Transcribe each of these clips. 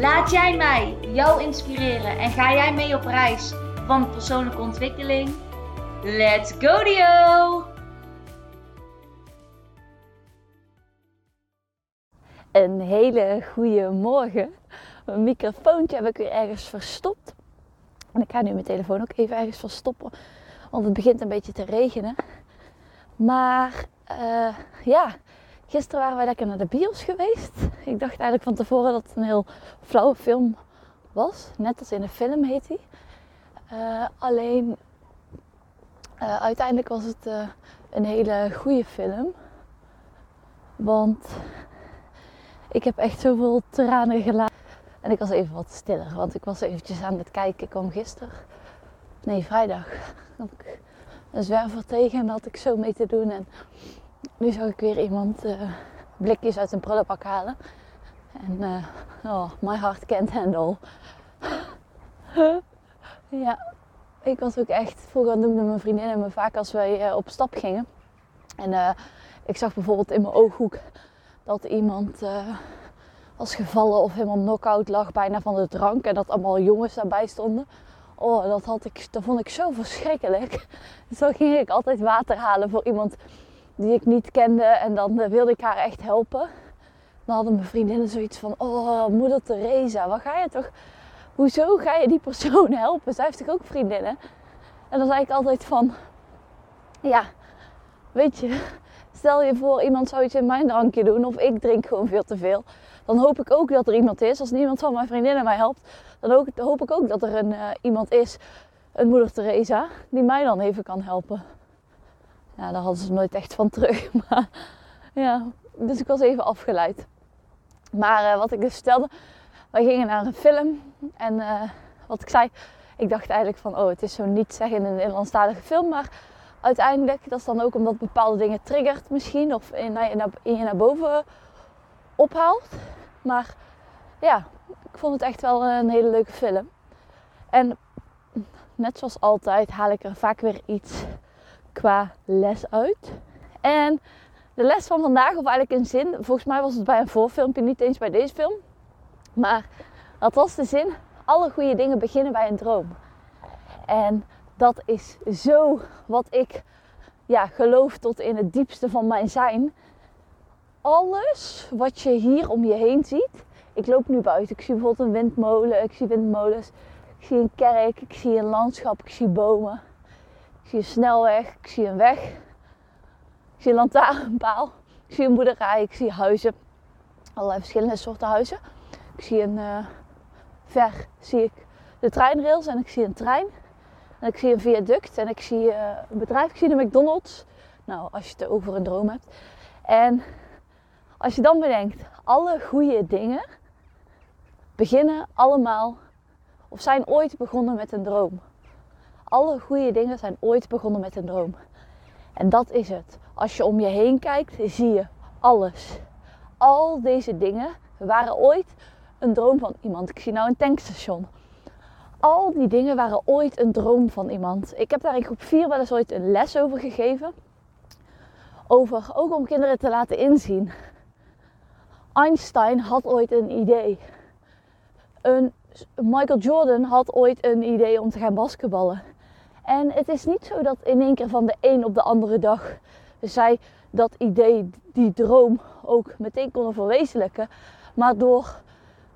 Laat jij mij jou inspireren en ga jij mee op reis van persoonlijke ontwikkeling? Let's go Dio! Een hele goede morgen. Mijn microfoontje heb ik weer ergens verstopt. En ik ga nu mijn telefoon ook even ergens verstoppen. Want het begint een beetje te regenen. Maar uh, ja, gisteren waren wij lekker naar de bios geweest. Ik dacht eigenlijk van tevoren dat het een heel flauwe film was. Net als in een film heet hij. Uh, alleen uh, uiteindelijk was het een hele goede film. Want ik heb echt zoveel tranen gelaten. En ik was even wat stiller, want ik was eventjes aan het kijken. Ik kwam gisteren, nee vrijdag, ik een zwerver tegen en had ik zo mee te doen. En nu zag ik weer iemand blikjes uit een prullenbak halen. En uh, oh, my heart can't handle. ja, ik was ook echt, vroeger noemden mijn vriendinnen me vaak als wij uh, op stap gingen. En ik zag bijvoorbeeld in mijn ooghoek dat iemand was gevallen of helemaal knock-out lag bijna van de drank. En dat allemaal jongens daarbij stonden. Oh, dat, had ik, dat vond ik zo verschrikkelijk. Dan ging ik altijd water halen voor iemand die ik niet kende. En dan uh, wilde ik haar echt helpen. Dan hadden mijn vriendinnen zoiets van: Oh, moeder Teresa, wat ga je toch. Hoezo ga je die persoon helpen? Zij heeft toch ook vriendinnen? En dan zei ik altijd van: Ja, weet je, stel je voor iemand zou iets in mijn drankje doen. Of ik drink gewoon veel te veel. Dan hoop ik ook dat er iemand is. Als niemand van mijn vriendinnen mij helpt, dan hoop ik ook dat er een, uh, iemand is, een moeder Teresa, die mij dan even kan helpen. Ja, daar hadden ze nooit echt van terug. Maar ja, dus ik was even afgeleid. Maar uh, wat ik dus vertelde, wij gingen naar een film. En uh, wat ik zei, ik dacht eigenlijk van, oh, het is zo niet zeggen in een Nederlandstalige film. Maar uiteindelijk, dat is dan ook omdat bepaalde dingen triggert misschien. Of in, je naar boven ophaalt. Maar ja, ik vond het echt wel een hele leuke film. En net zoals altijd haal ik er vaak weer iets qua les uit. En de les van vandaag, of eigenlijk een zin, volgens mij was het bij een voorfilmpje, niet eens bij deze film. Maar dat was de zin: alle goede dingen beginnen bij een droom. En dat is zo wat ik ja, geloof tot in het diepste van mijn zijn. Alles wat je hier om je heen ziet. Ik loop nu buiten. Ik zie bijvoorbeeld een windmolen. Ik zie windmolens. Ik zie een kerk. Ik zie een landschap. Ik zie bomen. Ik zie een snelweg, ik zie een weg. Ik zie een lantaarnpaal. Ik zie een boerderij, ik zie huizen. Allerlei verschillende soorten huizen. Ik zie een uh, ver zie ik de treinrails en ik zie een trein. En ik zie een viaduct en ik zie uh, een bedrijf. Ik zie de McDonald's. Nou, als je het over een droom hebt. En als je dan bedenkt, alle goede dingen beginnen allemaal of zijn ooit begonnen met een droom. Alle goede dingen zijn ooit begonnen met een droom. En dat is het. Als je om je heen kijkt, zie je alles. Al deze dingen waren ooit een droom van iemand. Ik zie nou een tankstation. Al die dingen waren ooit een droom van iemand. Ik heb daar in groep 4 wel eens ooit een les over gegeven. Over ook om kinderen te laten inzien. Einstein had ooit een idee. Een Michael Jordan had ooit een idee om te gaan basketballen. En het is niet zo dat in één keer van de een op de andere dag zij dat idee, die droom ook meteen konden verwezenlijken. Maar door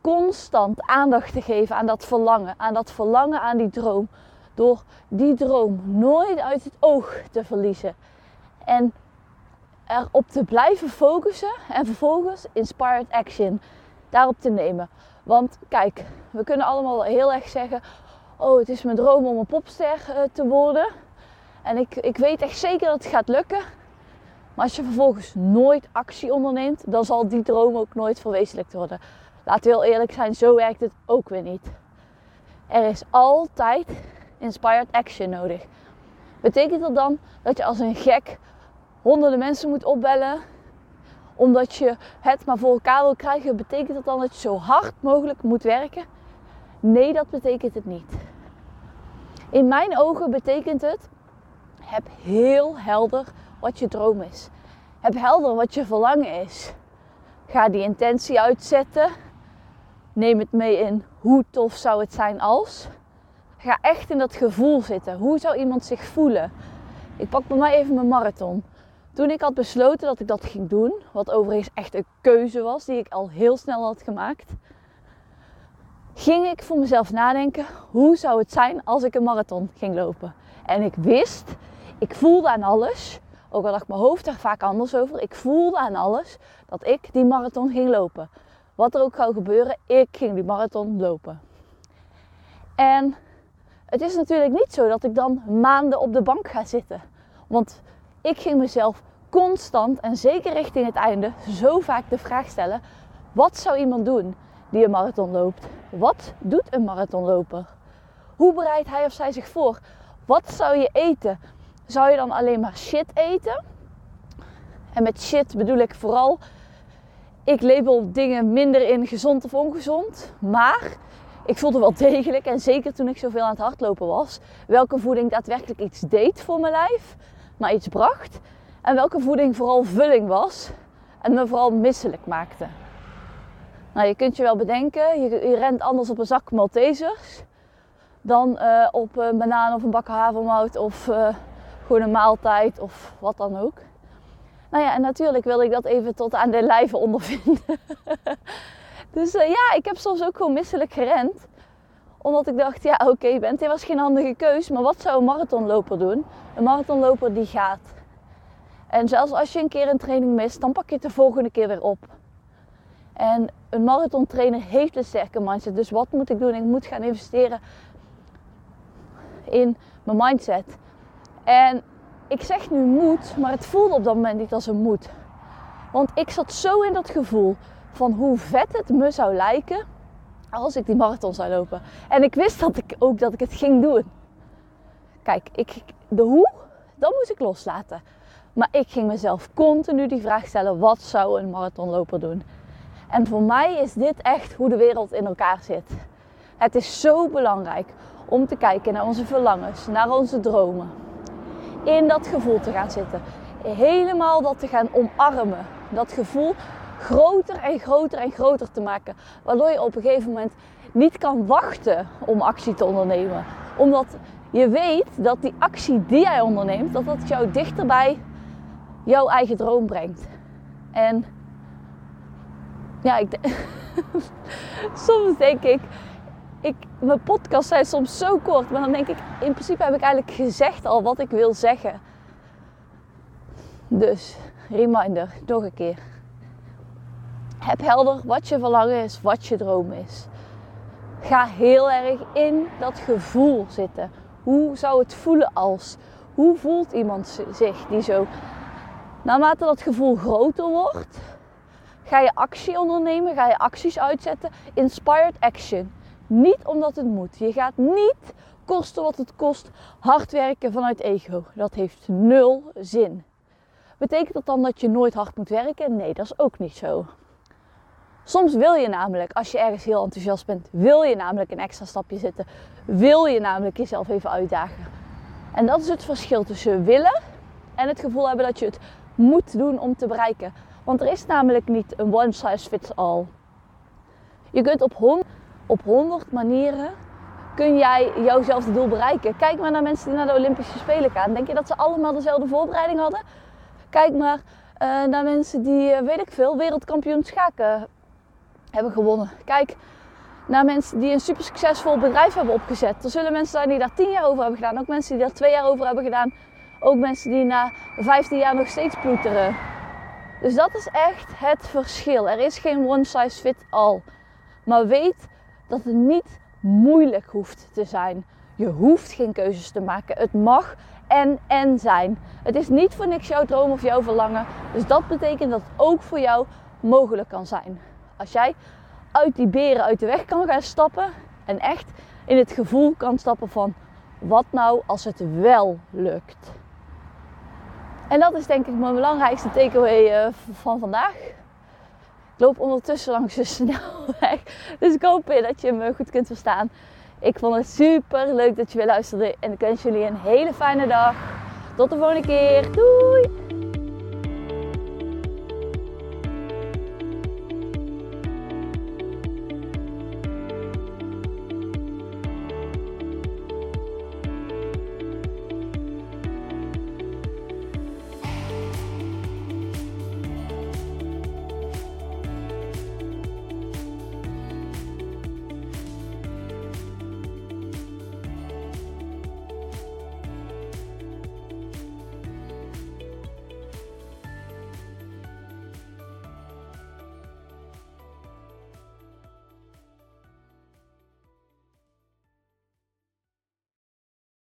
constant aandacht te geven aan dat verlangen, aan dat verlangen aan die droom. Door die droom nooit uit het oog te verliezen. En erop te blijven focussen en vervolgens inspired action daarop te nemen. Want kijk, we kunnen allemaal heel erg zeggen: oh, het is mijn droom om een popster uh, te worden. En ik, ik weet echt zeker dat het gaat lukken. Maar als je vervolgens nooit actie onderneemt, dan zal die droom ook nooit verwezenlijkt worden. Laten we heel eerlijk zijn, zo werkt het ook weer niet. Er is altijd inspired action nodig. Betekent dat dan dat je als een gek honderden mensen moet opbellen omdat je het maar voor elkaar wil krijgen? Betekent dat dan dat je zo hard mogelijk moet werken? Nee, dat betekent het niet. In mijn ogen betekent het: heb heel helder wat je droom is. Heb helder wat je verlangen is. Ga die intentie uitzetten. Neem het mee in hoe tof zou het zijn als. Ga echt in dat gevoel zitten. Hoe zou iemand zich voelen? Ik pak bij mij even mijn marathon. Toen ik had besloten dat ik dat ging doen, wat overigens echt een keuze was die ik al heel snel had gemaakt, ging ik voor mezelf nadenken: hoe zou het zijn als ik een marathon ging lopen? En ik wist, ik voelde aan alles, ook al dacht mijn hoofd er vaak anders over, ik voelde aan alles dat ik die marathon ging lopen. Wat er ook zou gebeuren, ik ging die marathon lopen. En het is natuurlijk niet zo dat ik dan maanden op de bank ga zitten. Want ik ging mezelf constant en zeker richting het einde zo vaak de vraag stellen: wat zou iemand doen die een marathon loopt? Wat doet een marathonloper? Hoe bereidt hij of zij zich voor? Wat zou je eten? Zou je dan alleen maar shit eten? En met shit bedoel ik vooral, ik label dingen minder in gezond of ongezond. Maar ik voelde wel degelijk, en zeker toen ik zoveel aan het hardlopen was, welke voeding daadwerkelijk iets deed voor mijn lijf, maar iets bracht. En welke voeding vooral vulling was en me vooral misselijk maakte. Nou, je kunt je wel bedenken, je, rent anders op een zak Maltesers dan uh, op een banaan of een bak havermout of uh, gewoon een maaltijd of wat dan ook. Nou ja, en natuurlijk wilde ik dat even tot aan de lijve ondervinden. dus uh, ja, ik heb soms ook gewoon misselijk gerend. Omdat ik dacht, ja oké, Bent, dit was geen handige keus. Maar wat zou een marathonloper doen? Een marathonloper die gaat. En zelfs als je een keer een training mist, dan pak je het de volgende keer weer op. En een marathontrainer heeft een sterke mindset. Dus wat moet ik doen? Ik moet gaan investeren in mijn mindset. En ik zeg nu moet, maar het voelde op dat moment niet als een moed. Want ik zat zo in dat gevoel van hoe vet het me zou lijken als ik die marathon zou lopen. En ik wist dat ik ook dat ik het ging doen. Kijk, ik, de hoe, dat moest ik loslaten. Maar ik ging mezelf continu die vraag stellen: wat zou een marathonloper doen? En voor mij is dit echt hoe de wereld in elkaar zit. Het is zo belangrijk om te kijken naar onze verlangens, naar onze dromen. In dat gevoel te gaan zitten. Helemaal dat te gaan omarmen. Dat gevoel groter en groter en groter te maken. Waardoor je op een gegeven moment niet kan wachten om actie te ondernemen. Omdat je weet dat die actie die jij onderneemt, dat dat jou dichterbij jouw eigen droom brengt. En ja, ik soms denk ik, ik, mijn podcast zijn soms zo kort, maar dan denk ik, in principe heb ik eigenlijk gezegd al wat ik wil zeggen. Dus, reminder, nog een keer. Heb helder wat je verlangen is, wat je droom is. Ga heel erg in dat gevoel zitten. Hoe zou het voelen als? Hoe voelt iemand zich die zo Naarmate dat gevoel groter wordt, ga je actie ondernemen, ga je acties uitzetten. Inspired action. Niet omdat het moet. Je gaat niet kosten wat het kost hard werken vanuit ego. Dat heeft nul zin. Betekent dat dan dat je nooit hard moet werken? Nee, dat is ook niet zo. Soms wil je namelijk, als je ergens heel enthousiast bent, wil je namelijk een extra stapje zetten. Wil je namelijk jezelf even uitdagen. En dat is het verschil tussen willen en het gevoel hebben dat je het moet doen om te bereiken. Want er is namelijk niet een one size fits all. Je kunt op, hond, op 100 manieren kun jij jouwzelfde doel bereiken. Kijk maar naar mensen die naar de Olympische Spelen gaan. Denk je dat ze allemaal dezelfde voorbereiding hadden? Kijk maar uh, naar mensen die, uh, weet ik veel, wereldkampioen schaken hebben gewonnen. Kijk naar mensen die een super succesvol bedrijf hebben opgezet. Er zullen mensen zijn die daar 10 jaar over hebben gedaan. Ook mensen die daar 2 jaar over hebben gedaan. Ook mensen die na 15 jaar nog steeds ploeteren. Dus dat is echt het verschil. Er is geen one size fits all. Maar weet dat het niet moeilijk hoeft te zijn. Je hoeft geen keuzes te maken. Het mag en en zijn. Het is niet voor niks jouw droom of jouw verlangen. Dus dat betekent dat het ook voor jou mogelijk kan zijn. Als jij uit die beren uit de weg kan gaan stappen. En echt in het gevoel kan stappen van wat nou als het wel lukt. En dat is denk ik mijn belangrijkste takeaway uh, van vandaag. Loop ondertussen langs de snelweg. Dus ik hoop dat je me goed kunt verstaan. Ik vond het super leuk dat je weer luisterde. En ik wens jullie een hele fijne dag. Tot de volgende keer. Doei!